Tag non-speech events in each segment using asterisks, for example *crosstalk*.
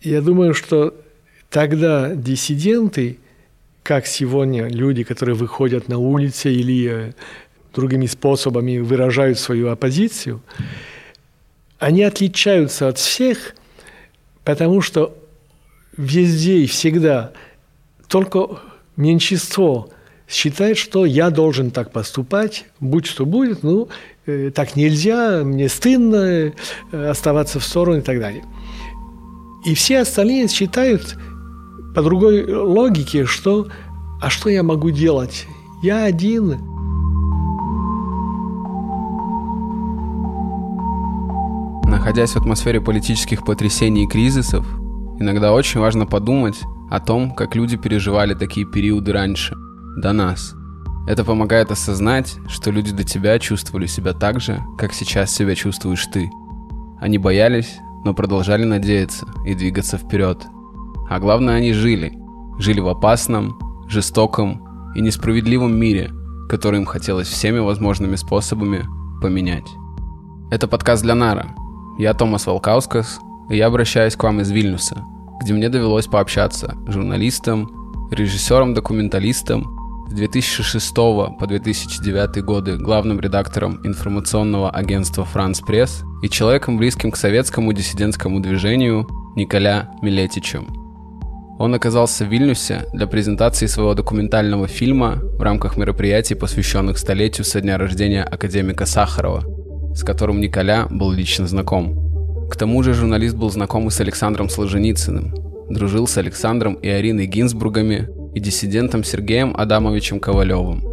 Я думаю, что тогда диссиденты, как сегодня люди, которые выходят на улицы или э, другими способами выражают свою оппозицию, они отличаются от всех, потому что везде и всегда только меньшинство считает, что я должен так поступать, будь что будет, ну, э, так нельзя, мне стыдно э, оставаться в стороне и так далее. И все остальные считают по другой логике, что «а что я могу делать? Я один». Находясь в атмосфере политических потрясений и кризисов, иногда очень важно подумать о том, как люди переживали такие периоды раньше, до нас. Это помогает осознать, что люди до тебя чувствовали себя так же, как сейчас себя чувствуешь ты. Они боялись, но продолжали надеяться и двигаться вперед. А главное, они жили. Жили в опасном, жестоком и несправедливом мире, который им хотелось всеми возможными способами поменять. Это подкаст для Нара. Я Томас Волкаускас, и я обращаюсь к вам из Вильнюса, где мне довелось пообщаться с журналистом, режиссером-документалистом, с 2006 по 2009 годы главным редактором информационного агентства «Франц Пресс» и человеком, близким к советскому диссидентскому движению Николя Милетичем. Он оказался в Вильнюсе для презентации своего документального фильма в рамках мероприятий, посвященных столетию со дня рождения академика Сахарова, с которым Николя был лично знаком. К тому же журналист был знаком и с Александром Солженицыным, дружил с Александром и Ариной Гинзбургами и диссидентом Сергеем Адамовичем Ковалевым.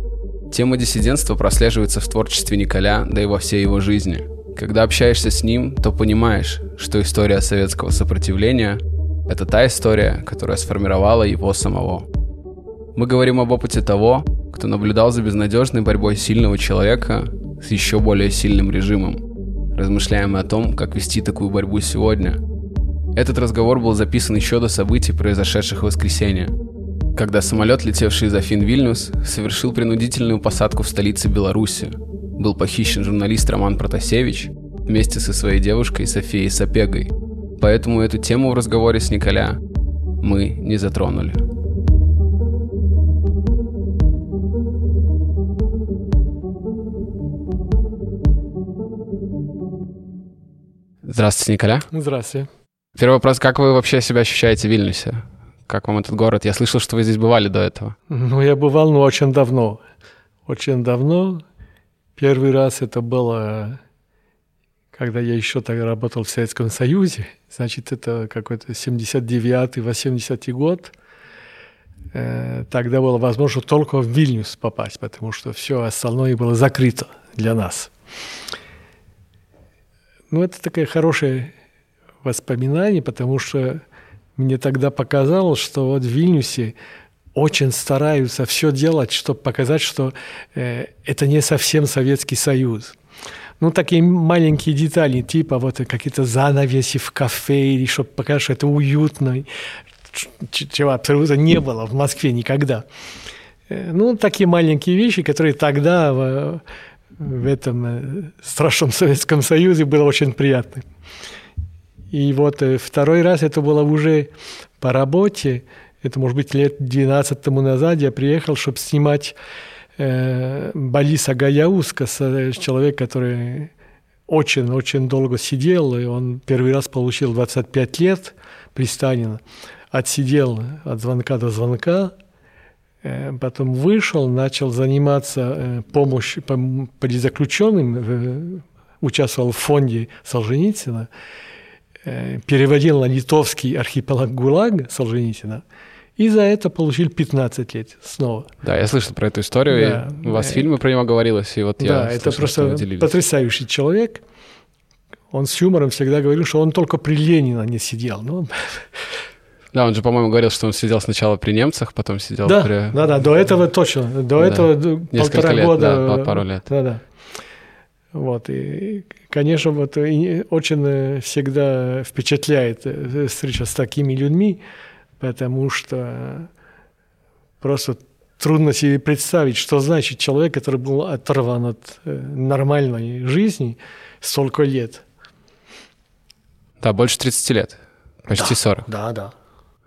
Тема диссидентства прослеживается в творчестве Николя, да и во всей его жизни. Когда общаешься с ним, то понимаешь, что история советского сопротивления – это та история, которая сформировала его самого. Мы говорим об опыте того, кто наблюдал за безнадежной борьбой сильного человека с еще более сильным режимом. Размышляем о том, как вести такую борьбу сегодня. Этот разговор был записан еще до событий, произошедших в воскресенье – когда самолет, летевший из Афин Вильнюс, совершил принудительную посадку в столице Беларуси. Был похищен журналист Роман Протасевич вместе со своей девушкой Софией Сапегой. Поэтому эту тему в разговоре с Николя мы не затронули. Здравствуйте, Николя. Здравствуйте. Первый вопрос, как вы вообще себя ощущаете в Вильнюсе? Как вам этот город? Я слышал, что вы здесь бывали до этого. Ну, я бывал, но очень давно. Очень давно. Первый раз это было, когда я еще тогда работал в Советском Союзе. Значит, это какой-то 79-й, 80-й год. Э, тогда было возможно только в Вильнюс попасть, потому что все остальное было закрыто для нас. Ну, это такое хорошее воспоминание, потому что мне тогда показалось, что вот в Вильнюсе очень стараются все делать, чтобы показать, что э, это не совсем Советский Союз. Ну, такие маленькие детали, типа вот какие-то занавеси в кафе, или чтобы показать, что это уютно, чего абсолютно не было в Москве никогда. Э, ну, такие маленькие вещи, которые тогда в, в этом э, страшном Советском Союзе было очень приятно. И вот э, второй раз это было уже по работе, это, может быть, лет 12 тому назад я приехал, чтобы снимать э, Балиса Гаяуска, э, человек, который очень-очень долго сидел, и он первый раз получил 25 лет при Сталине, отсидел от звонка до звонка, э, потом вышел, начал заниматься помощью политзаключенным, участвовал в фонде Солженицына, переводил на литовский архипелаг ГУЛАГ Солженицына, и за это получил 15 лет снова. Да, я слышал про эту историю, да. и у вас в фильме про него говорилось, и вот да, я Да, это просто потрясающий человек. Он с юмором всегда говорил, что он только при Ленина не сидел. Ну, да, он же, по-моему, говорил, что он сидел сначала при немцах, потом сидел да, при... Да, да, до этого точно. До да. этого Несколько полтора лет, года. Да, пару лет. Да, да. Вот, и, конечно, вот очень э, всегда впечатляет э, встреча с такими людьми, потому что просто трудно себе представить, что значит человек, который был оторван от э, нормальной жизни столько лет. Да, больше 30 лет. Почти да, 40. Да, да.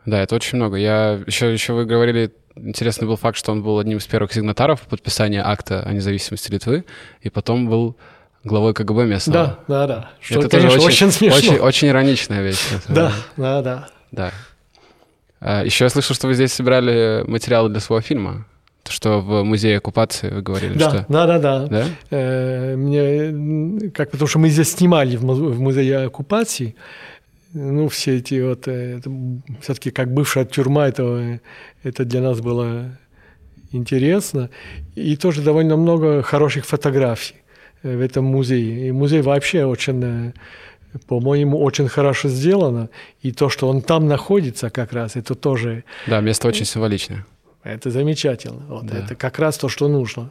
Да, это очень много. Я еще, еще вы говорили, интересный был факт, что он был одним из первых сигнатаров подписания акта о независимости Литвы, и потом был главой КГБ местного. Да, да, да. Что, это конечно, тоже очень, очень смешно. Очень, очень ироничная вещь. Да, да, да. Да. А, еще я слышал, что вы здесь собирали материалы для своего фильма. То, что в музее оккупации вы говорили, да, что... Да, да, да. да? Э, мне, как, потому что мы здесь снимали в, в музее оккупации, ну, все эти вот... Э, все-таки как бывшая тюрьма, это, это для нас было интересно. И тоже довольно много хороших фотографий в этом музее. И музей вообще очень, э, по-моему, очень хорошо сделано. И то, что он там находится как раз, это тоже... Да, место очень символичное. Это замечательно. Вот, да. Это как раз то, что нужно.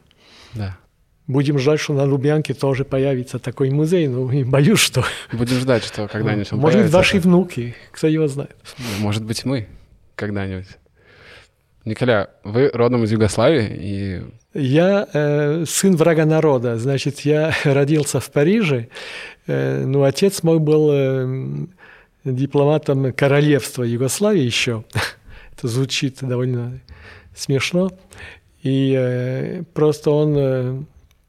Да. Будем ждать, что на Лубянке тоже появится такой музей, но и боюсь, что... Будем ждать, что *laughs* когда-нибудь он Может быть, ваши внуки, кто его знает. Может быть, мы когда-нибудь. Николя, вы родом из Югославии и... Я э, сын врага народа, значит, я *laughs* родился в Париже, э, но отец мой был э, дипломатом королевства Югославии еще. *laughs* Это звучит довольно смешно. И э, просто он э,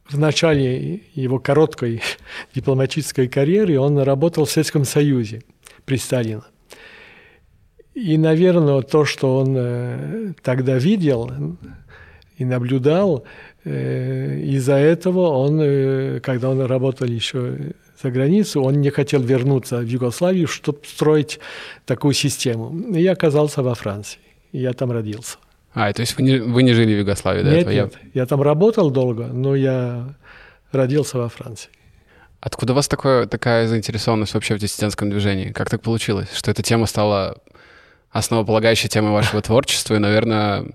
в начале его короткой *laughs* дипломатической карьеры он работал в Советском Союзе при Сталине. И, наверное, то, что он э, тогда видел и наблюдал, э, из-за этого он, э, когда он работал еще за границу, он не хотел вернуться в Югославию, чтобы строить такую систему. И я оказался во Франции. И я там родился. А, то есть вы не, вы не жили в Югославии до нет, этого? Нет, я... я там работал долго, но я родился во Франции. Откуда у вас такое, такая заинтересованность вообще в диссидентском движении? Как так получилось, что эта тема стала основополагающей темой вашего *laughs* творчества? И, наверное,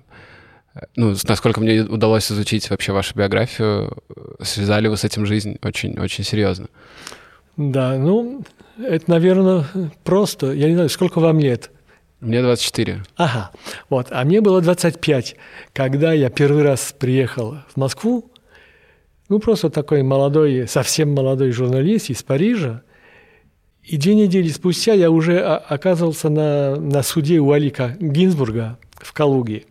ну, насколько мне удалось изучить вообще вашу биографию, связали вы с этим жизнь очень, очень серьезно. Да, ну, это, наверное, просто. Я не знаю, сколько вам лет? Мне 24. Ага, вот. А мне было 25, когда я первый раз приехал в Москву. Ну, просто такой молодой, совсем молодой журналист из Парижа. И две недели спустя я уже оказывался на, на суде у Алика Гинзбурга в Калуге.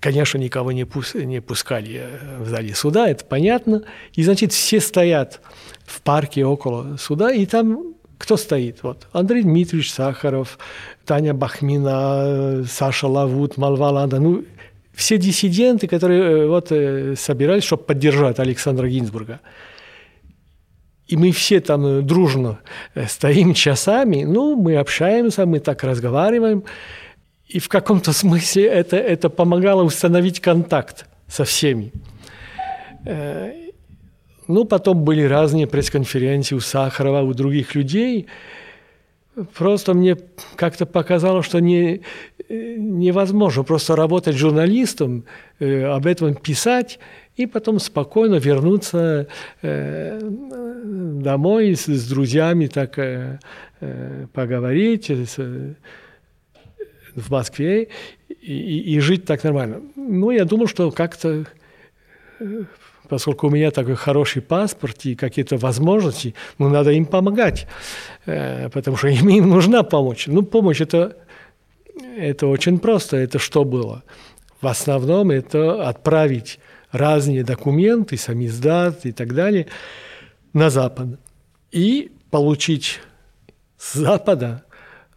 Конечно, никого не, пус, не пускали э, в зале суда, это понятно. И, значит, все стоят в парке около суда, и там кто стоит? Вот Андрей Дмитриевич Сахаров, Таня Бахмина, Саша Лавут, Малваланда. Ну, все диссиденты, которые э, вот э, собирались, чтобы поддержать Александра Гинзбурга. И мы все там э, дружно стоим часами, ну, мы общаемся, мы так разговариваем. И в каком-то *laughs* смысле это, это помогало установить контакт со всеми. Ну, потом были разные пресс-конференции у Сахарова, у других людей. Просто мне как-то показалось, что не, невозможно просто работать журналистом, э, об этом писать и потом спокойно вернуться э, домой с, с друзьями, так э, э поговорить в Москве и, и жить так нормально. Ну, я думал, что как-то э, поскольку у меня такой хороший паспорт и какие-то возможности, ну, надо им помогать, э, потому что *laughs* им, им нужна помощь. Ну, помощь это, это очень просто. Это что было? В основном это отправить разные документы, самиздат и так далее на Запад. И получить с Запада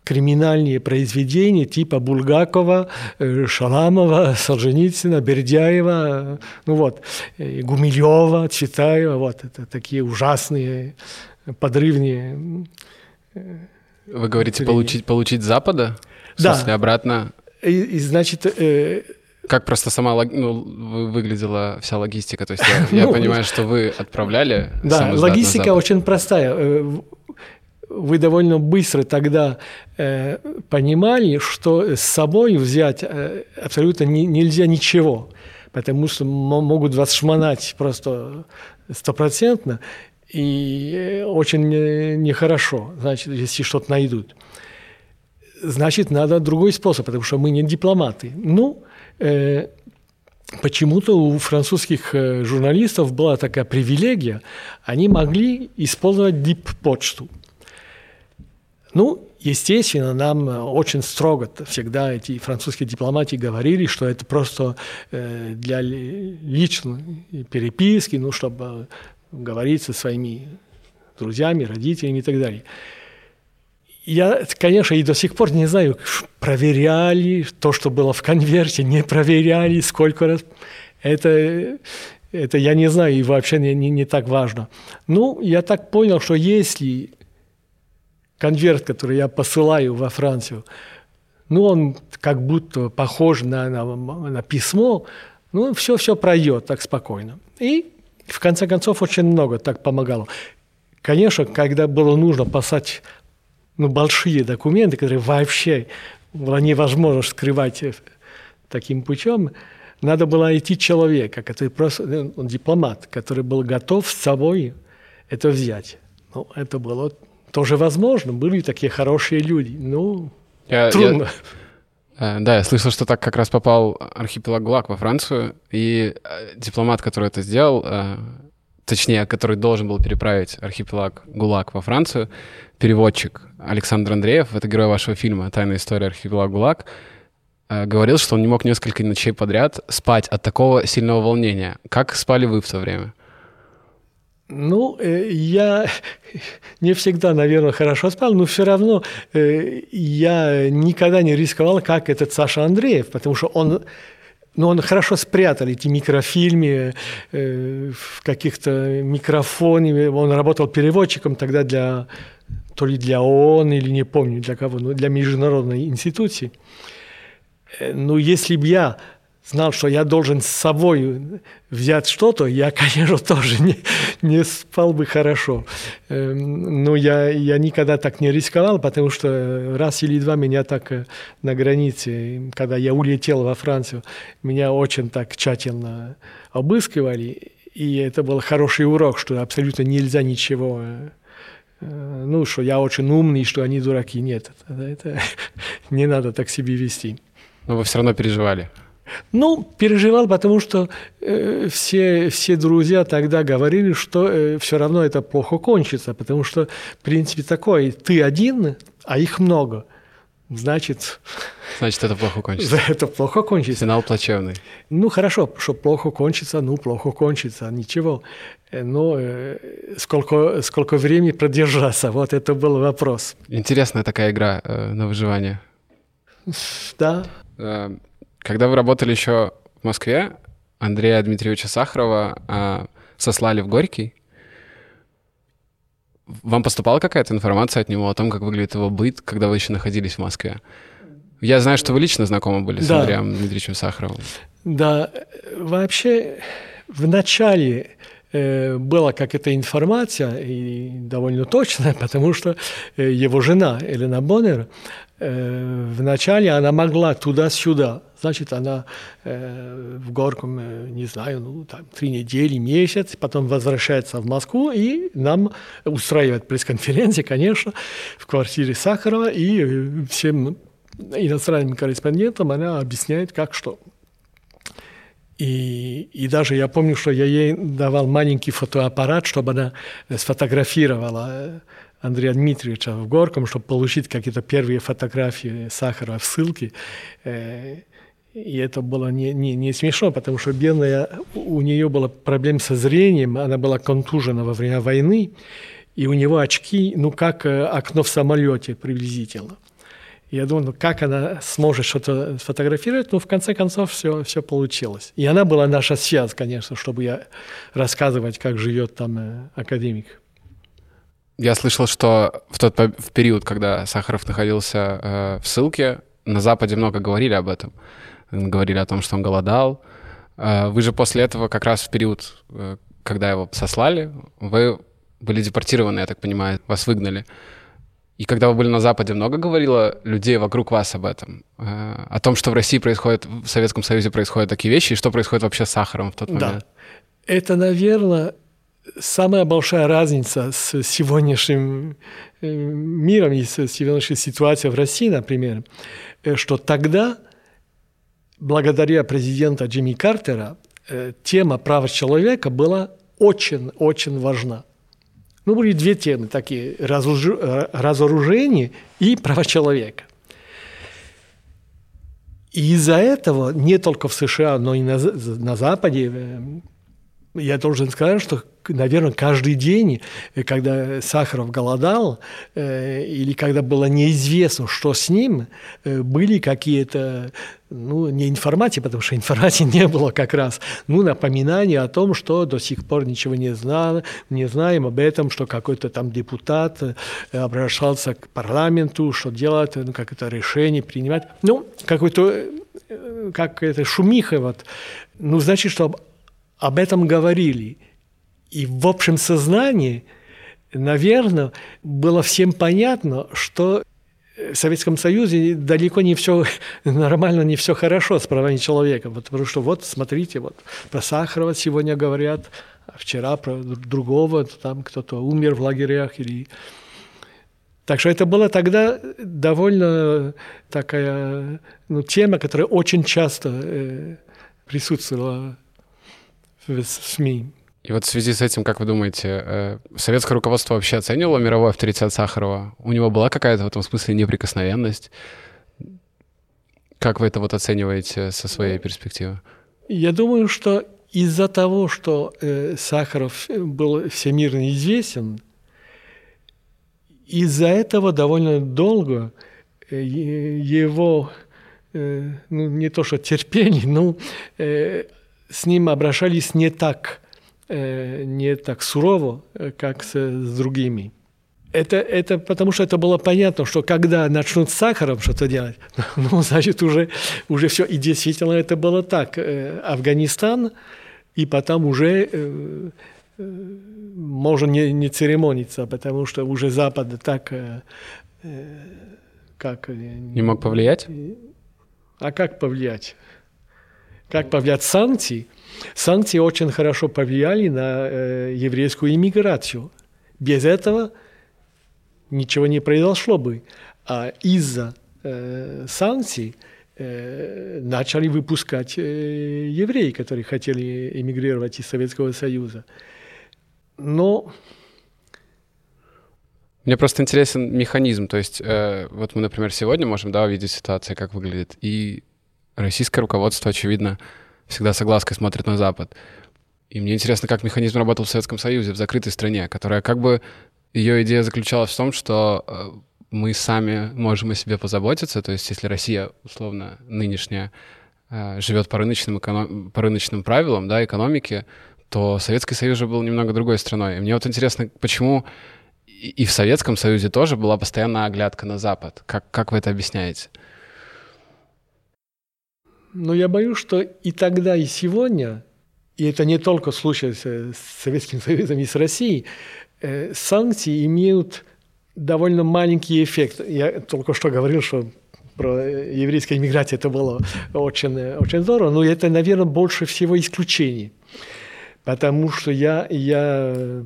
криминальные произведения типа Булгакова, э, Шаламова, Солженицына, Бердяева, ну вот, Гумилева, Цветаева, вот, это такие ужасные, подрывные. Э, Вы говорите, получить, получить Запада? В да. смысле, обратно? И, и значит... Э, как просто сама ну, выглядела вся логистика? То есть я, *laughs* я ну, понимаю, что вы отправляли Да, логистика очень простая э, вы довольно быстро тогда э, понимали, что с собой взять э, абсолютно не, нельзя ничего, потому что могут вас шмонать просто стопроцентно, и э, очень нехорошо, значит, если что-то найдут. Значит, надо другой способ, потому что мы не дипломаты. Ну, э, почему-то у французских э, журналистов была такая привилегия, они могли использовать дип-почту – Ну, естественно, нам очень строго всегда эти французские дипломаты говорили, что это просто э, для личной переписки, ну, чтобы говорить со своими друзьями, родителями и так далее. Я, конечно, и до сих пор не знаю, проверяли то, что было в конверте, не проверяли, сколько раз. Это, это я не знаю, и вообще не, не, не так важно. Ну, я так понял, что если конверт, который я посылаю во Францию, ну, он как будто похож на, на, на письмо, ну, все-все пройдет так спокойно. И в конце концов очень много так помогало. Конечно, когда было нужно послать ну, большие документы, которые вообще было невозможно скрывать э, таким путем, надо было идти человека, который просто, ну, он дипломат, который был готов с собой это взять. Ну, это было тоже возможно. Были такие хорошие люди. Ну, я, трудно. Я, э, да, я слышал, что так как раз попал архипелаг ГУЛАГ во Францию, и э, дипломат, который это сделал, э, точнее, который должен был переправить архипелаг ГУЛАГ во Францию, переводчик Александр Андреев, это герой вашего фильма «Тайная история архипелага ГУЛАГ», говорил, что он не мог несколько ночей подряд спать от такого сильного волнения. Как спали вы в то время? Ну, э, я *laughs* не всегда, наверное, хорошо спал, но все равно э, я никогда не рисковал, как этот Саша Андреев, потому что он ну, он хорошо спрятал эти микрофильмы э, в каких-то микрофоне. Он работал переводчиком тогда для то ли для ООН или не помню для кого, но для международной институции. Ну, если бы я знал, что я должен с собой взять что-то, я, *laughs* конечно, тоже не, не спал бы хорошо. Эм, но я, я никогда так не рисковал, потому что раз или два меня так э, на границе, когда я улетел во Францию, меня очень так тщательно обыскивали. И это был хороший урок, что абсолютно нельзя ничего э, э, ну, что я очень умный, что они дураки. Нет, это, это *laughs* не надо так себе вести. Но вы все равно переживали. Ну, переживал, потому что э, все, все друзья тогда говорили, что э, все равно это плохо кончится, потому что, в принципе, такой, ты один, а их много. Значит... Значит, это плохо кончится. *laughs* Это плохо кончится. Финал плачевный. Ну, хорошо, что плохо кончится, ну, плохо кончится, ничего. Э, но э, сколько, сколько времени продержаться, *laughs* вот это был вопрос. Интересная такая игра э, на выживание. Да. Э, когда вы работали еще в Москве, Андрея Дмитриевича Сахарова э, сослали в Горький. Вам поступала какая-то информация от него о том, как выглядит его быт, когда вы еще находились в Москве? Я знаю, что вы лично знакомы были с да. Андреем Дмитриевичем Сахаровым. Да, вообще в начале э, была какая-то информация, и довольно точная, *laughs* потому что э, его жена Елена Боннер вначале она могла туда-сюда Значит, она э, в Горком, э, не знаю, ну, там, три недели, месяц, потом возвращается в Москву и нам устраивает пресс-конференции, конечно, в квартире Сахарова, и э, всем иностранным корреспондентам она объясняет, как что. И, и даже я помню, что я ей давал маленький фотоаппарат, чтобы она сфотографировала э, Андрея Дмитриевича в Горком, чтобы получить какие-то первые фотографии Сахарова в ссылке. Э, и это было не, не, не смешно, потому что бедная, у нее была проблема со зрением, она была контужена во время войны, и у него очки, ну, как э, окно в самолете приблизительно. Я думаю, ну, как она сможет что-то сфотографировать, но в конце концов все, все получилось. И она была наша связь, конечно, чтобы я рассказывать, как живет там э, академик. Я слышал, что в тот в период, когда Сахаров находился э, в ссылке, на Западе много говорили об этом говорили о том, что он голодал. А, вы же после этого, как раз в период, э, когда его сослали, вы были депортированы, я так понимаю, вас выгнали. И когда вы были на Западе, много говорило людей вокруг вас об этом? Э, о том, что в России происходит, в Советском Союзе происходят такие вещи, и что происходит вообще с сахаром в тот момент? Да. Это, наверное, самая большая разница с сегодняшним э, миром и с сегодняшней ситуацией в России, например, что тогда – благодаря президента Джимми Картера э, тема прав человека была очень-очень важна. Ну, были две темы такие – разоружение и права человека. И из-за этого не только в США, но и на, на Западе я должен сказать, что, наверное, каждый день, э, когда Сахаров голодал, э, или когда было неизвестно, что с ним, э, были какие-то, ну, не информации, потому что информации *laughs* не было как раз, ну, напоминания о том, что до сих пор ничего не знал, не знаем об этом, что какой-то там депутат э, обращался к парламенту, что делать, ну, как это решение принимать. Ну, какой-то, э, как это шумиха, вот. Ну, значит, что об этом говорили. И в общем сознании, наверное, было всем понятно, что в Советском Союзе далеко не все *laughs* нормально, не все хорошо с правами человека. Потому что вот, смотрите, вот про Сахарова сегодня говорят, а вчера про другого, там кто-то умер в лагерях или... Так что это была тогда довольно такая ну, тема, которая очень часто э, присутствовала в СМИ. И вот в связи с этим, как вы думаете, э, советское руководство вообще оценивало мировой авторитет Сахарова? У него была какая-то в этом смысле неприкосновенность? Как вы это вот оцениваете со своей перспективы? Я думаю, что из-за того, что э, Сахаров был всемирно известен, из-за этого довольно долго э, его, э, ну не то что терпение, *laughs* но э, с ним обращались не так, э, не так сурово, э, как с, с другими. Это, это потому что это было понятно, что когда начнут с сахаром что-то делать, *laughs* ну, значит, уже, уже все. И действительно это было так. Э, Афганистан, и потом уже можно не, не церемониться, потому что уже Запад так... Как, не мог повлиять? А как повлиять? Как повлиять санкции? Санкции очень хорошо повлияли на э, еврейскую иммиграцию. Без этого ничего не произошло бы. А из-за э, санкций э, начали выпускать э, евреи, которые хотели эмигрировать из Советского Союза. Но мне просто интересен механизм. То есть, э, вот мы, например, сегодня можем да, увидеть ситуацию, как выглядит. И российское руководство, очевидно, всегда с оглаской смотрит на Запад. И мне интересно, как механизм работал в Советском Союзе, в закрытой стране, которая как бы... Ее идея заключалась в том, что э, мы сами можем о себе позаботиться. То есть если Россия, условно, нынешняя, э, живет по рыночным, эконом... по рыночным правилам да, экономики, то Советский Союз же был немного другой страной. И мне вот интересно, почему и в Советском Союзе тоже была постоянная оглядка на Запад. Как, как вы это объясняете? Но я боюсь, что и тогда, и сегодня, и это не только случай с Советским Союзом и с Россией, э, санкции имеют довольно маленький эффект. Я только что говорил, что про еврейскую иммиграцию это было очень, очень здорово, но это, наверное, больше всего исключений. Потому что я, я,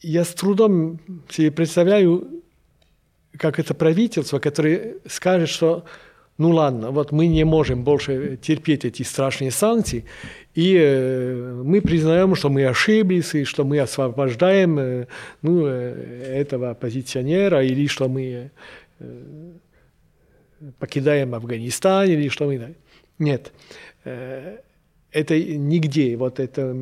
я с трудом себе представляю, как это правительство, которое скажет, что ну ладно, вот мы не можем больше терпеть эти страшные санкции, и э, мы признаем, что мы ошиблись, и что мы освобождаем э, ну, э, этого оппозиционера, или что мы покидаем Афганистан, или что мы... Нет. Это нигде, вот это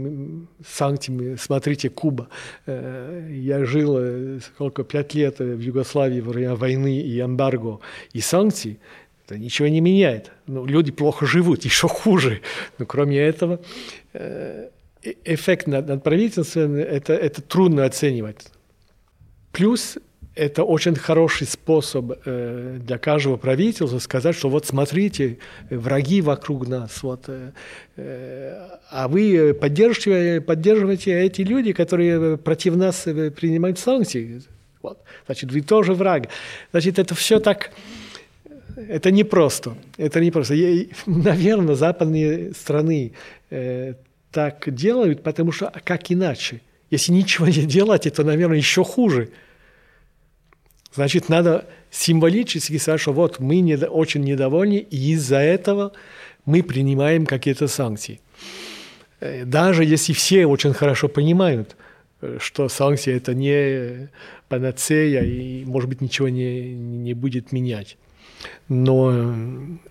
санкции, смотрите, Куба. Я жил сколько, пять лет в Югославии во время войны и эмбарго, и санкций. Это ничего не меняет. Ну, люди плохо живут, *laughs* еще хуже. Но кроме этого, э, э, эффект над, над правительством это, это трудно оценивать. Плюс это очень хороший способ э, для каждого правительства сказать, что вот смотрите, враги вокруг нас, вот, а вы поддерживаете, поддерживаете эти люди, которые против нас принимают санкции. Вот. Значит, вы тоже враг. Значит, это все так это непросто. Это непросто. Я, *laughs* наверное, западные страны э, так делают, потому что а как иначе? Если ничего не делать, это, наверное, еще хуже. Значит, надо символически сказать, что вот мы не, очень недовольны, и из-за этого мы принимаем какие-то санкции. Э, даже если все очень хорошо понимают, что санкции это не панацея и, может быть, ничего не, не будет менять. Но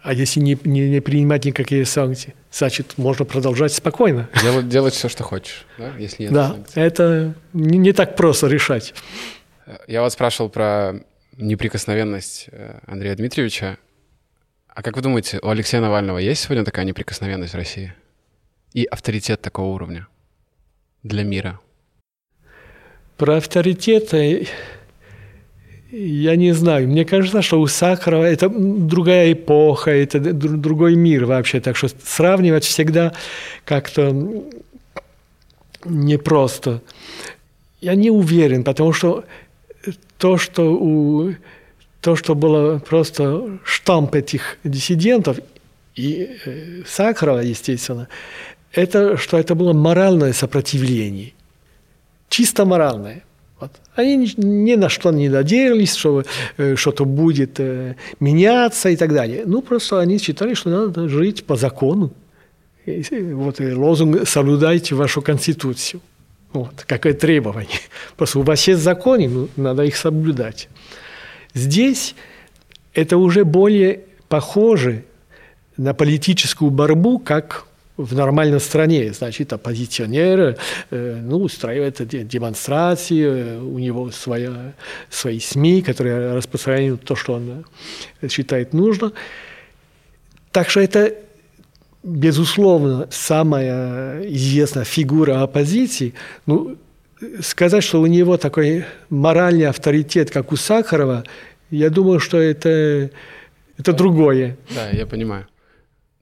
а если не, не, не принимать никакие санкции, значит, можно продолжать спокойно. *laughs* Делать, делать все, что хочешь, да? если нет Да, санкций. это не, не так просто решать. Я вас спрашивал про неприкосновенность э, Андрея Дмитриевича. А как вы думаете, у Алексея Навального есть сегодня такая неприкосновенность в России? И авторитет такого уровня для мира? Про авторитеты я не знаю. Мне кажется, что у Сахарова это другая эпоха, это другой мир вообще. Так что сравнивать всегда как-то непросто. Я не уверен, потому что то, что у то, что было просто штамп этих диссидентов и э, Сахарова, естественно, это что это было моральное сопротивление, чисто моральное. Вот. Они ни, на что не надеялись, что э, что-то будет э, меняться и так далее. Ну, просто они считали, что надо жить по закону. И, вот и лозунг «соблюдайте вашу конституцию». Вот, какое требование. *laughs* Просто у вас есть законы, ну, надо их соблюдать. Здесь это уже более похоже на политическую борьбу, как в нормальной стране, значит, оппозиционеры, э, ну, устраивают демонстрации, э, у него своя, свои СМИ, которые распространяют то, что он считает нужно. Так что это, безусловно, самая известная фигура оппозиции. Ну, сказать, что у него такой моральный авторитет, как у Сахарова, я думаю, что это, это другое. Да, я понимаю.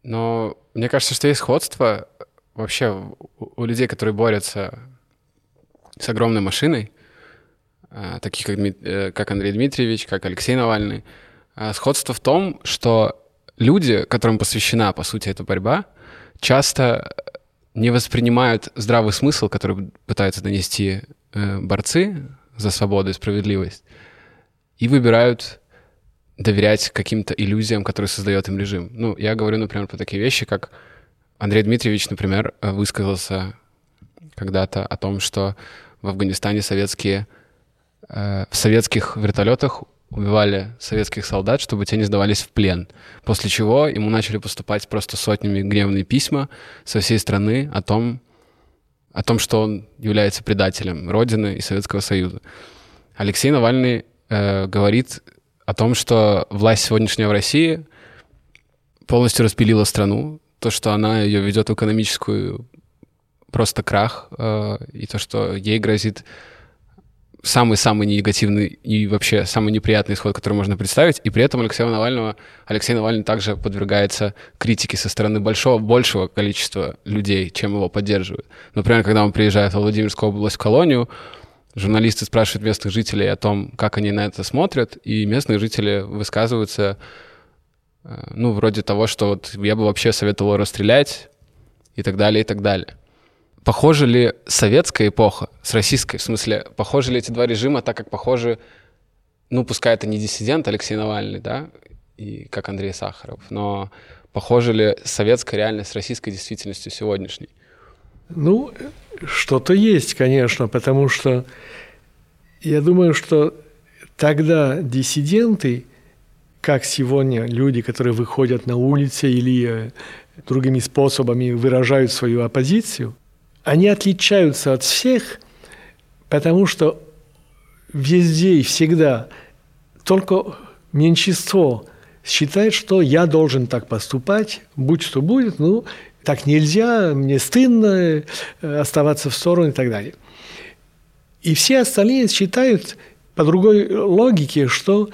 Но мне кажется, что есть сходство вообще у людей, которые борются с огромной машиной, а, таких как, э, как Андрей Дмитриевич, как Алексей Навальный. А, сходство в том, что люди, которым посвящена, по сути, эта борьба, часто не воспринимают здравый смысл, который пытаются донести э, борцы за свободу и справедливость, и выбирают доверять каким-то иллюзиям, которые создает им режим. Ну, я говорю, например, про такие вещи, как Андрей Дмитриевич, например, высказался когда-то о том, что в Афганистане советские, э, в советских вертолетах убивали советских солдат, чтобы те не сдавались в плен. После чего ему начали поступать просто сотнями гневные письма со всей страны о том, о том, что он является предателем Родины и Советского Союза. Алексей Навальный э, говорит о том, что власть сегодняшняя в России полностью распилила страну, то, что она ее ведет в экономическую просто крах, э, и то, что ей грозит самый-самый негативный и вообще самый неприятный исход, который можно представить. И при этом Алексея Навального, Алексей Навальный также подвергается критике со стороны большого, большего количества людей, чем его поддерживают. Например, когда он приезжает в Владимирскую область в колонию, журналисты спрашивают местных жителей о том, как они на это смотрят, и местные жители высказываются, э, ну, вроде того, что вот я бы вообще советовал расстрелять и так далее, и так далее. Похожа ли советская эпоха с российской? В смысле, похожи ли эти два режима, так как похожи, ну, пускай это не диссидент Алексей Навальный, да, и как Андрей Сахаров, но похожа ли советская реальность с российской действительностью сегодняшней? Ну, что-то есть, конечно, потому что я думаю, что тогда диссиденты, как сегодня люди, которые выходят на улицы или э, другими способами выражают свою оппозицию – они отличаются от всех, потому что везде и всегда только меньшинство считает, что я должен так поступать, будь что будет, ну, так нельзя, мне стыдно э, оставаться в стороне и так далее. И все остальные считают по другой логике, что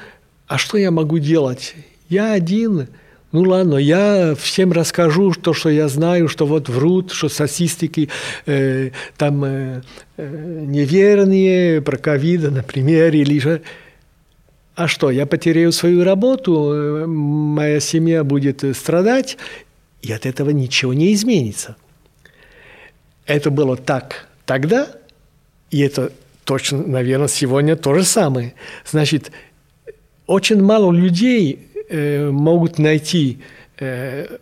а что я могу делать? Я один – ну ладно, я всем расскажу то, что я знаю, что вот врут, что статистики э, там э, э неверные про ковида, например, или же... А что, я потеряю свою работу, э, моя семья будет страдать, и от этого ничего не изменится. Это было так тогда, и это точно, наверное, сегодня то же самое. Значит, очень мало людей Э, могут найти э,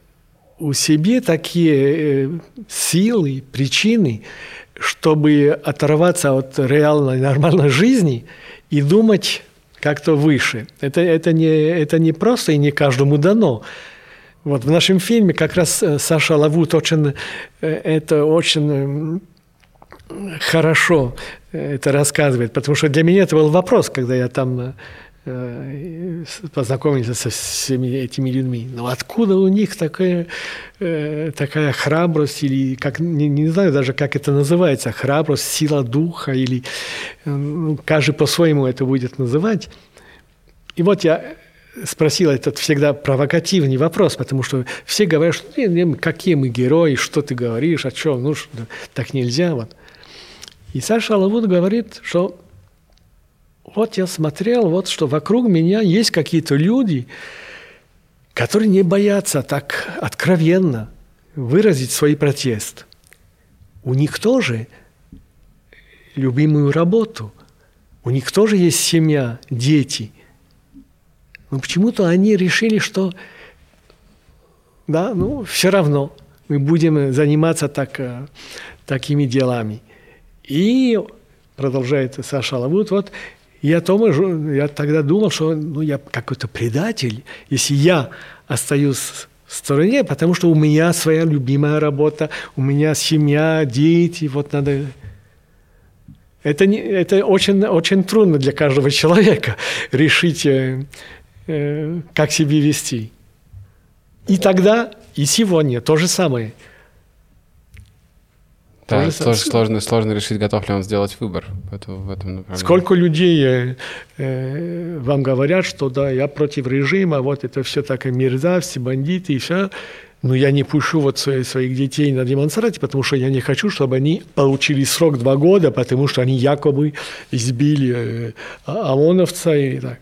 у себя такие э, силы, причины, чтобы оторваться от реальной нормальной жизни и думать как-то выше. Это, это, не, это не просто и не каждому дано. Вот в нашем фильме как раз э, Саша Лавут очень, э, это очень хорошо это рассказывает, потому что для меня это был вопрос, когда я там э, познакомился со всеми этими людьми. Но откуда у них такая, такая храбрость или как не, не знаю даже как это называется храбрость, сила духа или ну, каждый по-своему это будет называть. И вот я спросил этот всегда провокативный вопрос, потому что все говорят, что какие мы герои, что ты говоришь, о чем, ну так нельзя. Вот. И Саша Лавуд говорит, что вот я смотрел, вот что вокруг меня есть какие-то люди, которые не боятся так откровенно выразить свой протест. У них тоже любимую работу, у них тоже есть семья, дети – но почему-то они решили, что да, ну, все равно мы будем заниматься так, э, такими делами. И продолжает Саша Лавут, вот я, тоже, я тогда думал, что ну, я какой-то предатель, если я остаюсь в стороне, потому что у меня своя любимая работа, у меня семья, дети, вот надо... Это, не, это очень, очень трудно для каждого *laughs* человека решить э, как себя вести. И тогда, и сегодня то же самое. Да, то тоже сложно, сложно решить, готов ли он сделать выбор в, этом направлении. Сколько людей э, э, вам говорят, что да, я против режима, вот это все такое мерзавцы, бандиты и все. Но я не пущу вот своих детей на демонстрации, потому что я не хочу, чтобы они получили срок два года, потому что они якобы избили э, ОМОНовца и так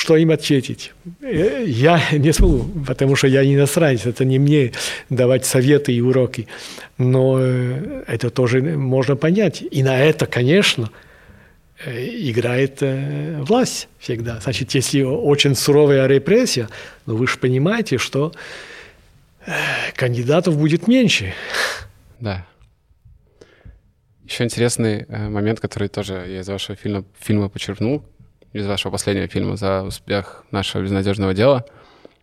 что им ответить? Э, я *laughs* не смогу, потому что я иностранец, это не мне давать советы и уроки. Но э, это тоже можно понять. И на это, конечно, э, играет власть всегда. Значит, если очень суровая репрессия, ну вы же понимаете, что кандидатов будет меньше. *laughs* Да. Еще интересный момент, который тоже я из вашего фильма, фильма почерпнул, из вашего последнего фильма «За успех нашего безнадежного дела»,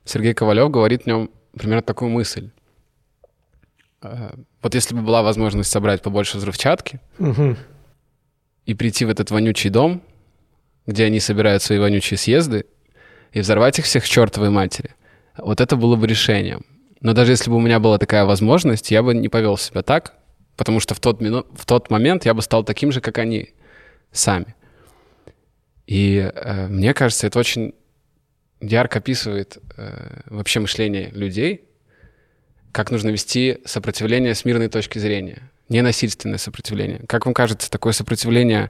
Сергей Ковалев говорит в нем примерно такую мысль. Э, вот если бы была возможность собрать побольше взрывчатки угу. и прийти в этот вонючий дом, где они собирают свои вонючие съезды, и взорвать их всех к чертовой матери, вот это было бы решением. Но даже если бы у меня была такая возможность, я бы не повел себя так, потому что в тот, мину... в тот момент я бы стал таким же, как они сами. И э, мне кажется, это очень ярко описывает э, вообще мышление людей, как нужно вести сопротивление с мирной точки зрения, ненасильственное сопротивление. Как вам кажется, такое сопротивление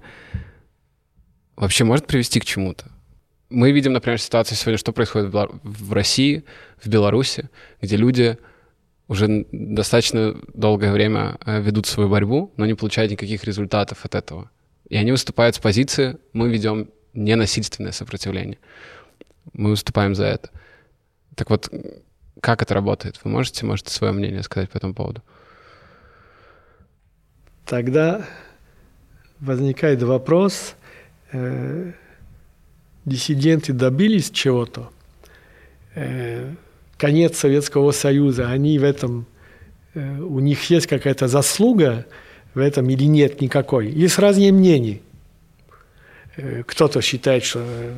вообще может привести к чему-то? Мы видим, например, ситуацию сегодня, что происходит в России, в Беларуси, где люди уже достаточно долгое время э, ведут свою борьбу, но не получают никаких результатов от этого. И они выступают с позиции «мы ведем ненасильственное сопротивление. Мы выступаем за это. Так вот, как это работает? Вы можете, можете свое мнение сказать по этому поводу? Тогда возникает вопрос, э, диссиденты добились чего-то, э, конец Советского Союза, они в этом, э, у них есть какая-то заслуга в этом или нет никакой. Есть разные мнения. Э, кто-то считает, что э,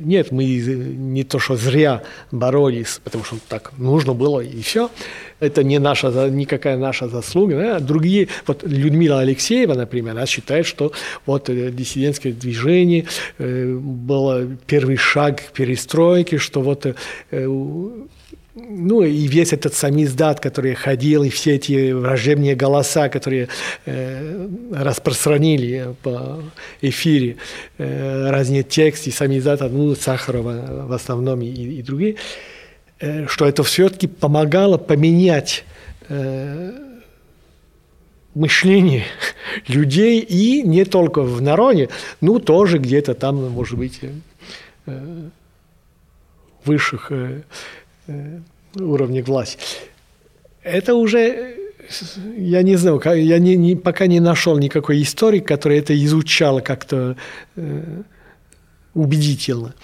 нет, мы не то, что зря боролись, потому что так нужно было и все. Это не наша, никакая наша заслуга. Да? Другие, вот Людмила Алексеева, например, она считает, что вот э, диссидентское движение было первый шаг к перестройке, что вот ну и весь этот самиздат, который ходил, и все эти враждебные голоса, которые э, распространили по эфире э, разные тексты самиздата, ну, Сахарова в основном и, и другие, э, что это все-таки помогало поменять э, мышление *laughs* людей и не только в народе, ну тоже где-то там, может быть, э, высших э, уровне власти. Это уже я не знаю, я не, не, пока не нашел никакой истории, который это изучал как-то э, убедительно.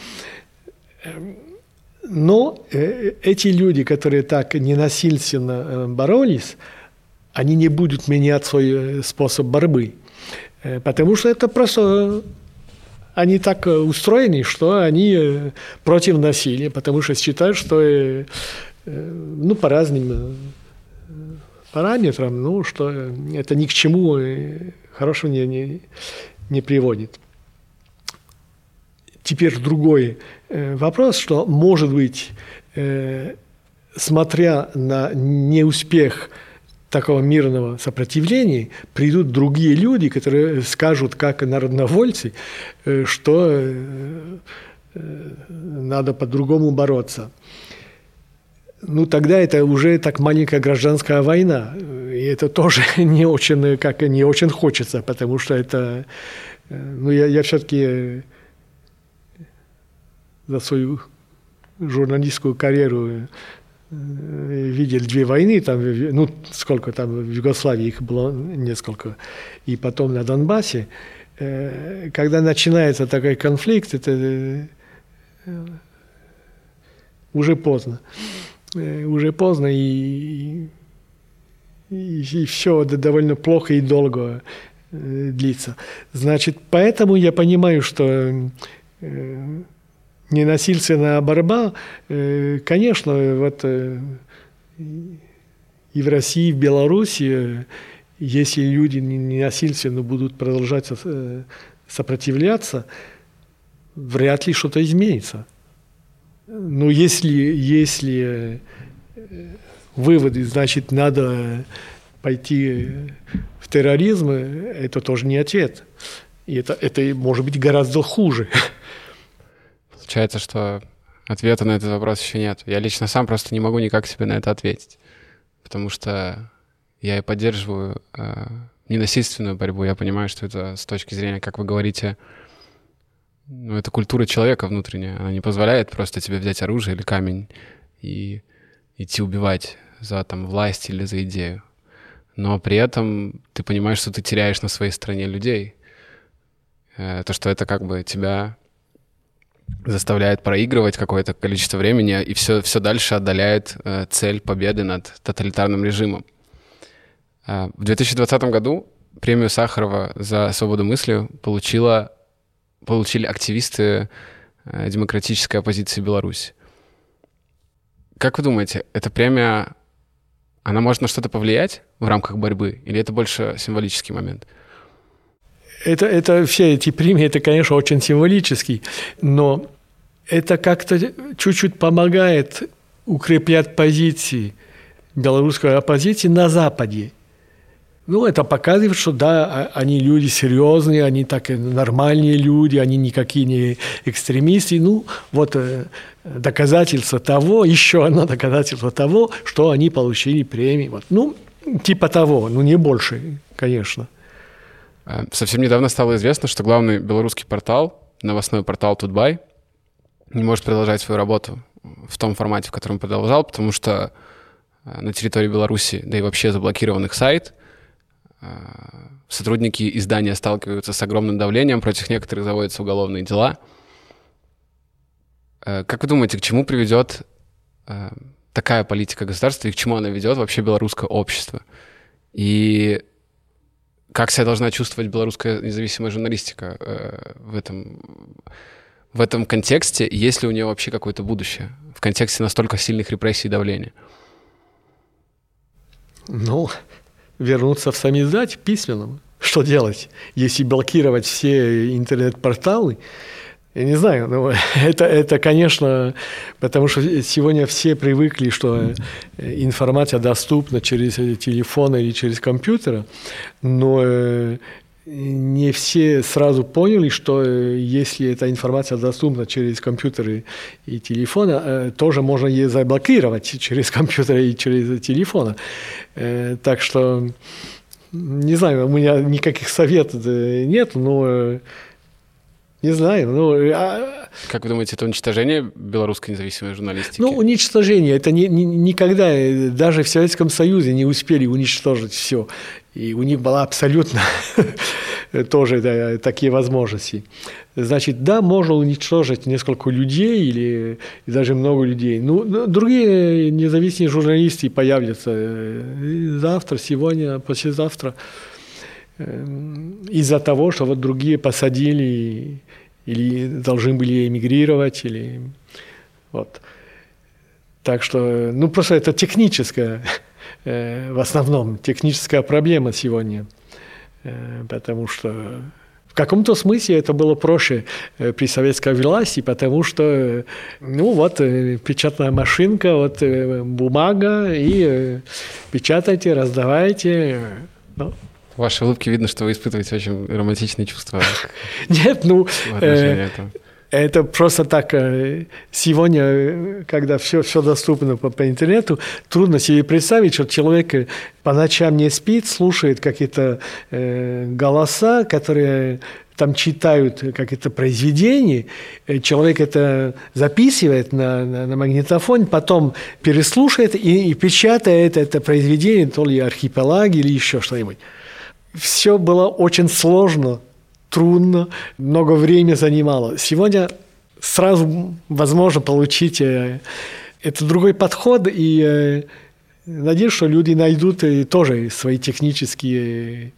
Но э, эти люди, которые так ненасильственно э, боролись, они не будут менять свой э, способ борьбы. Э, потому что это просто они так э, устроены, что они э, против насилия, потому что считают, что э, ну, по разным параметрам, ну, что это ни к чему хорошего не, не, не приводит. Теперь другой вопрос, что, может быть, смотря на неуспех такого мирного сопротивления придут другие люди, которые скажут, как народновольцы, э, что э, э, надо по-другому бороться. Ну, тогда это уже так маленькая гражданская война. И это тоже *laughs* не очень, как, не очень хочется, потому что это... Ну, я, я все-таки за свою журналистскую карьеру видели две войны, там, ну, сколько там в Югославии их было несколько, и потом на Донбассе. Э, когда начинается такой конфликт, это э, уже поздно. Уже поздно, и, и, и все довольно плохо и долго длится. Значит, поэтому я понимаю, что ненасильственная борьба, э, конечно, вот э, и в России, и в Беларуси, если люди ненасильственно будут продолжать э, сопротивляться, вряд ли что-то изменится. Но если, если выводы, значит, надо пойти в терроризм, это тоже не ответ. И это, это может быть гораздо хуже. Получается, что ответа на этот вопрос еще нет. Я лично сам просто не могу никак себе на это ответить. Потому что я и поддерживаю э, ненасильственную борьбу. Я понимаю, что это с точки зрения, как вы говорите, ну, это культура человека внутренняя. Она не позволяет просто тебе взять оружие или камень и идти убивать за там власть или за идею. Но при этом ты понимаешь, что ты теряешь на своей стороне людей. Э, то, что это как бы тебя заставляет проигрывать какое-то количество времени и все, все дальше отдаляет э, цель победы над тоталитарным режимом. Э, в 2020 году премию Сахарова за свободу мысли получила, получили активисты э, демократической оппозиции Беларуси. Как вы думаете, эта премия, она может на что-то повлиять в рамках борьбы, или это больше символический момент? — это, это все эти премии, это, конечно, очень символический, но это как-то чуть-чуть помогает укреплять позиции белорусской оппозиции на Западе. Ну, это показывает, что да, а, они люди серьезные, они так нормальные люди, они никакие не экстремисты. Ну, вот э, доказательство того, еще одно доказательство того, что они получили премии. Вот. Ну, типа того, ну не больше, конечно. Э, совсем недавно стало известно, что главный белорусский портал, новостной портал Тутбай, не может продолжать свою работу в том формате, в котором продолжал, потому что э, на территории Беларуси, да и вообще заблокирован их сайт, э, сотрудники издания сталкиваются с огромным давлением, против некоторых заводятся уголовные дела. Как вы думаете, к чему приведет такая политика государства и к чему она ведет вообще белорусское общество? И как себя должна чувствовать белорусская независимая журналистика э, в этом в этом контексте, есть ли у нее вообще какое-то будущее в контексте настолько сильных репрессий и давления? Ну, вернуться в самиздать письменным. Что делать, если блокировать все интернет-порталы? Я не знаю, но *laughs* это, это, конечно, потому что сегодня все привыкли, что э, информация доступна через телефон или через компьютер, но э, не все сразу поняли, что э, если эта информация доступна через компьютеры и телефоны, тоже можно ее заблокировать *laughs* через компьютеры и через телефоны. Так что, не знаю, у меня никаких советов нет, но Не знаю. Ну, а... Как вы думаете, это уничтожение белорусской независимой журналистики? Ну, уничтожение. Это не, не, никогда, даже в Советском Союзе не успели уничтожить все. И у них была абсолютно *laughs* тоже да, такие возможности. Значит, да, можно уничтожить несколько людей или даже много людей. Ну, другие независимые журналисты появятся э, завтра, сегодня, послезавтра из-за того, что вот другие посадили или должны были эмигрировать, или вот. Так что, ну, просто это техническая, э, в основном, техническая проблема сегодня, э, потому что в каком-то смысле это было проще э, при советской власти, потому что, ну вот, печатная машинка, вот бумага, и печатайте, раздавайте. Ну, в вашей улыбке видно, что вы испытываете очень романтичные чувства. *laughs* Нет, ну, э, это просто так. Э, сегодня, когда все, все доступно по, по интернету, трудно себе представить, что человек э, по ночам не спит, слушает какие-то э, голоса, которые там читают какие-то произведения, человек это записывает на, на, на магнитофон, потом переслушает и, и печатает это произведение, то ли архипелаг или еще что-нибудь все было очень сложно, трудно, много времени занимало. Сегодня сразу возможно получить э, это другой подход, и э, надеюсь, что люди найдут тоже свои технические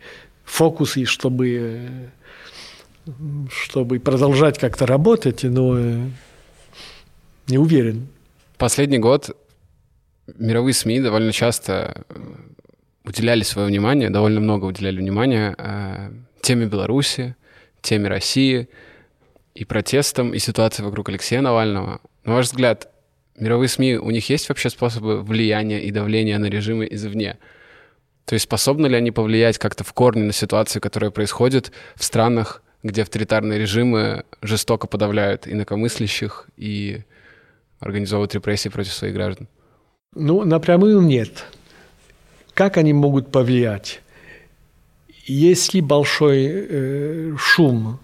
фокусы, чтобы, чтобы продолжать как-то работать, но э, не уверен. Последний год мировые СМИ довольно часто уделяли свое внимание, довольно много уделяли внимания э, теме Беларуси, теме России и протестам, и ситуации вокруг Алексея Навального. На ваш взгляд, мировые СМИ, у них есть вообще способы влияния и давления на режимы извне? То есть способны ли они повлиять как-то в корне на ситуацию, которая происходит в странах, где авторитарные режимы жестоко подавляют инакомыслящих и организовывают репрессии против своих граждан? Ну, напрямую нет. Как они могут повлиять? Если большой э, шум,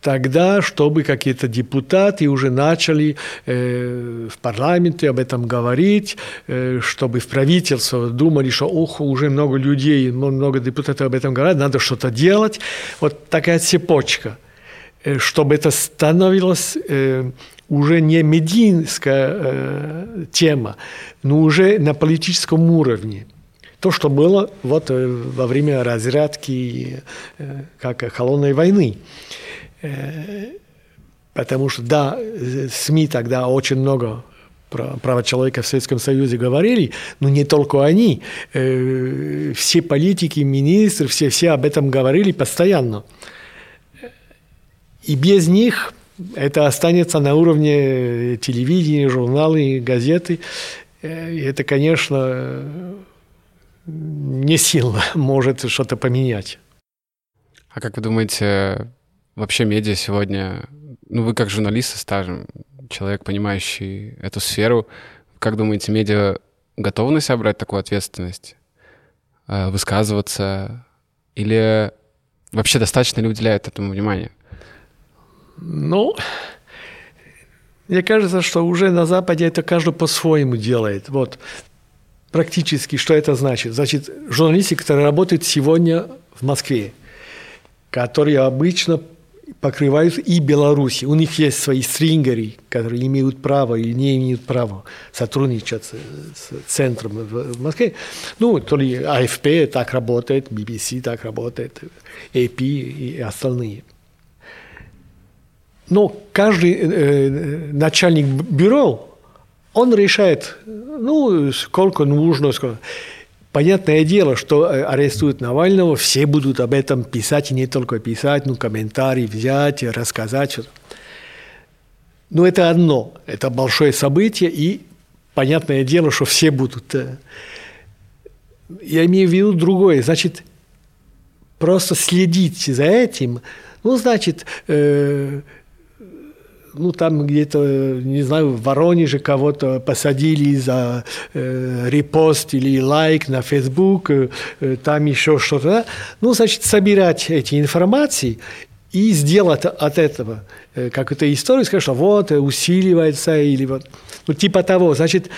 тогда, чтобы какие-то депутаты уже начали э, в парламенте об этом говорить, э, чтобы в правительство думали, что ох, уже много людей, много депутатов об этом говорят, надо что-то делать. Вот такая цепочка, э, чтобы это становилось э, уже не медийская э, тема, но уже на политическом уровне то, что было вот э, во время разрядки э, как холодной войны. Э, потому что, да, СМИ тогда очень много про права человека в Советском Союзе говорили, но не только они. Все политики, министры, все, все об этом говорили постоянно. И без них это останется на уровне телевидения, журналы, газеты. И это, конечно, не сильно *laughs* может что-то поменять. А как вы думаете, вообще медиа сегодня, ну вы как журналист стажем, человек, понимающий эту сферу, как думаете, медиа готовы на себя брать такую ответственность, э, высказываться, или вообще достаточно ли уделяют этому внимания? Ну, мне кажется, что уже на Западе это каждый по-своему делает. Вот Практически, что это значит? Значит, журналисты, которые работают сегодня в Москве, которые обычно покрывают и Беларусь. У них есть свои стрингеры, которые имеют право или не имеют права сотрудничать с центром в Москве. Ну, то ли АФП так работает, BBC так работает, AP и остальные. Но каждый э, начальник бюро он решает, ну, сколько нужно. Сколько. Понятное дело, что э, арестуют Навального, все будут об этом писать, и не только писать, ну, комментарии взять, рассказать. Но это одно, это большое событие, и понятное дело, что все будут. Э, я имею в виду другое, значит, просто следить за этим, ну, значит, э, ну, там где-то, не знаю, в Воронеже кого-то посадили за э, репост или лайк на Facebook, э, там еще что-то. Ну, значит, собирать эти информации и сделать от этого э, какую-то историю, сказать, что вот, усиливается, или вот, ну, типа того. Значит,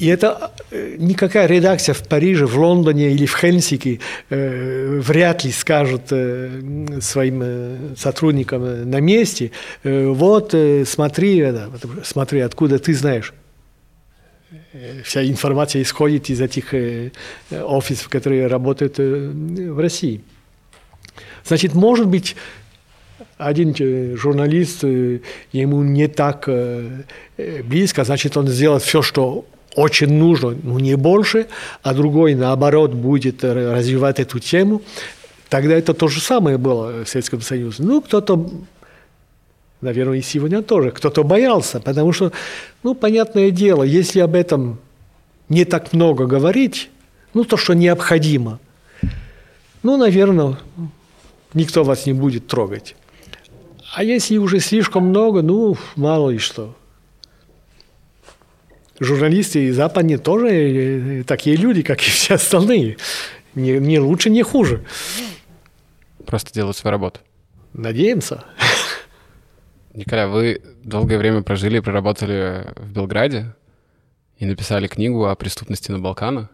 и это э, никакая редакция в Париже, в Лондоне или в Хельсинки э, вряд ли скажет э, своим э, сотрудникам на месте, э, вот э, смотри, э, смотри, откуда ты знаешь. Э, вся информация исходит из этих э, офисов, которые работают э, в России. Значит, может быть, один журналист, ему не так близко, значит, он сделает все, что очень нужно, ну не больше, а другой, наоборот, будет развивать эту тему, тогда это то же самое было в Советском Союзе. Ну, кто-то, наверное, и сегодня тоже, кто-то боялся, потому что, ну, понятное дело, если об этом не так много говорить, ну, то, что необходимо, ну, наверное, никто вас не будет трогать. А если уже слишком много, ну, мало ли что – журналисты и западные тоже э, такие люди, как и все остальные. Не, не лучше, не хуже. Просто делают свою работу. Надеемся. Николай, вы долгое время прожили и проработали в Белграде и написали книгу о преступности на Балканах.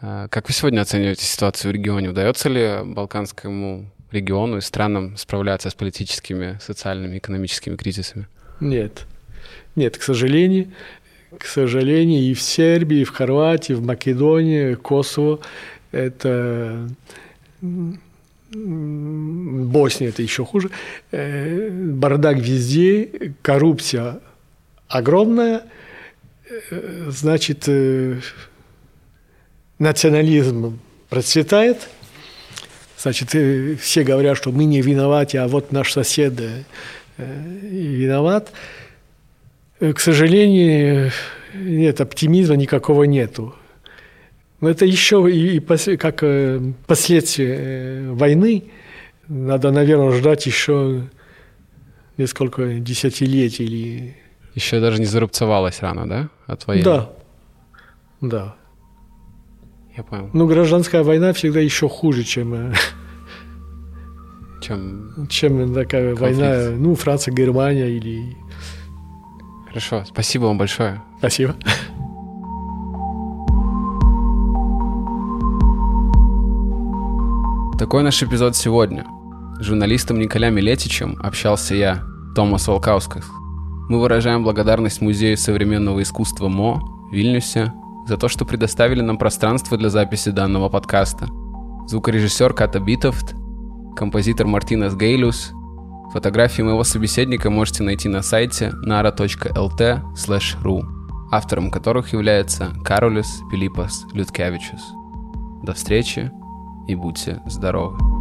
А как вы сегодня оцениваете ситуацию в регионе? Удается ли балканскому региону и странам справляться с политическими, социальными, экономическими кризисами? Нет. Нет, к сожалению к сожалению, и в Сербии, и в Хорватии, в Македонии, Косово это Босния это еще хуже. Э, бардак везде, коррупция огромная, э, значит, э, национализм процветает, значит, все говорят, что мы не виноваты, а вот наш сосед виноват. Э, к сожалению, нет, оптимизма никакого нету. Но это еще и, и как э, последствия э, войны. Надо, наверное, ждать еще несколько десятилетий. Или... Еще даже не зарубцевалась рано, да, от войны? Да, да. Я понял. Ну, гражданская война всегда еще хуже, чем... Чем, чем такая конфликт. война, ну, Франция, Германия или Хорошо, спасибо вам большое. Спасибо. Такой наш эпизод сегодня. С журналистом Николя Милетичем общался я, Томас Волкаускас. Мы выражаем благодарность Музею современного искусства МО в Вильнюсе за то, что предоставили нам пространство для записи данного подкаста. Звукорежиссер Ката Битовт, композитор Мартинес Гейлюс – Фотографии моего собеседника можете найти на сайте nara.lt/ru, автором которых является Каролис Пилипас Людкевичус. До встречи и будьте здоровы!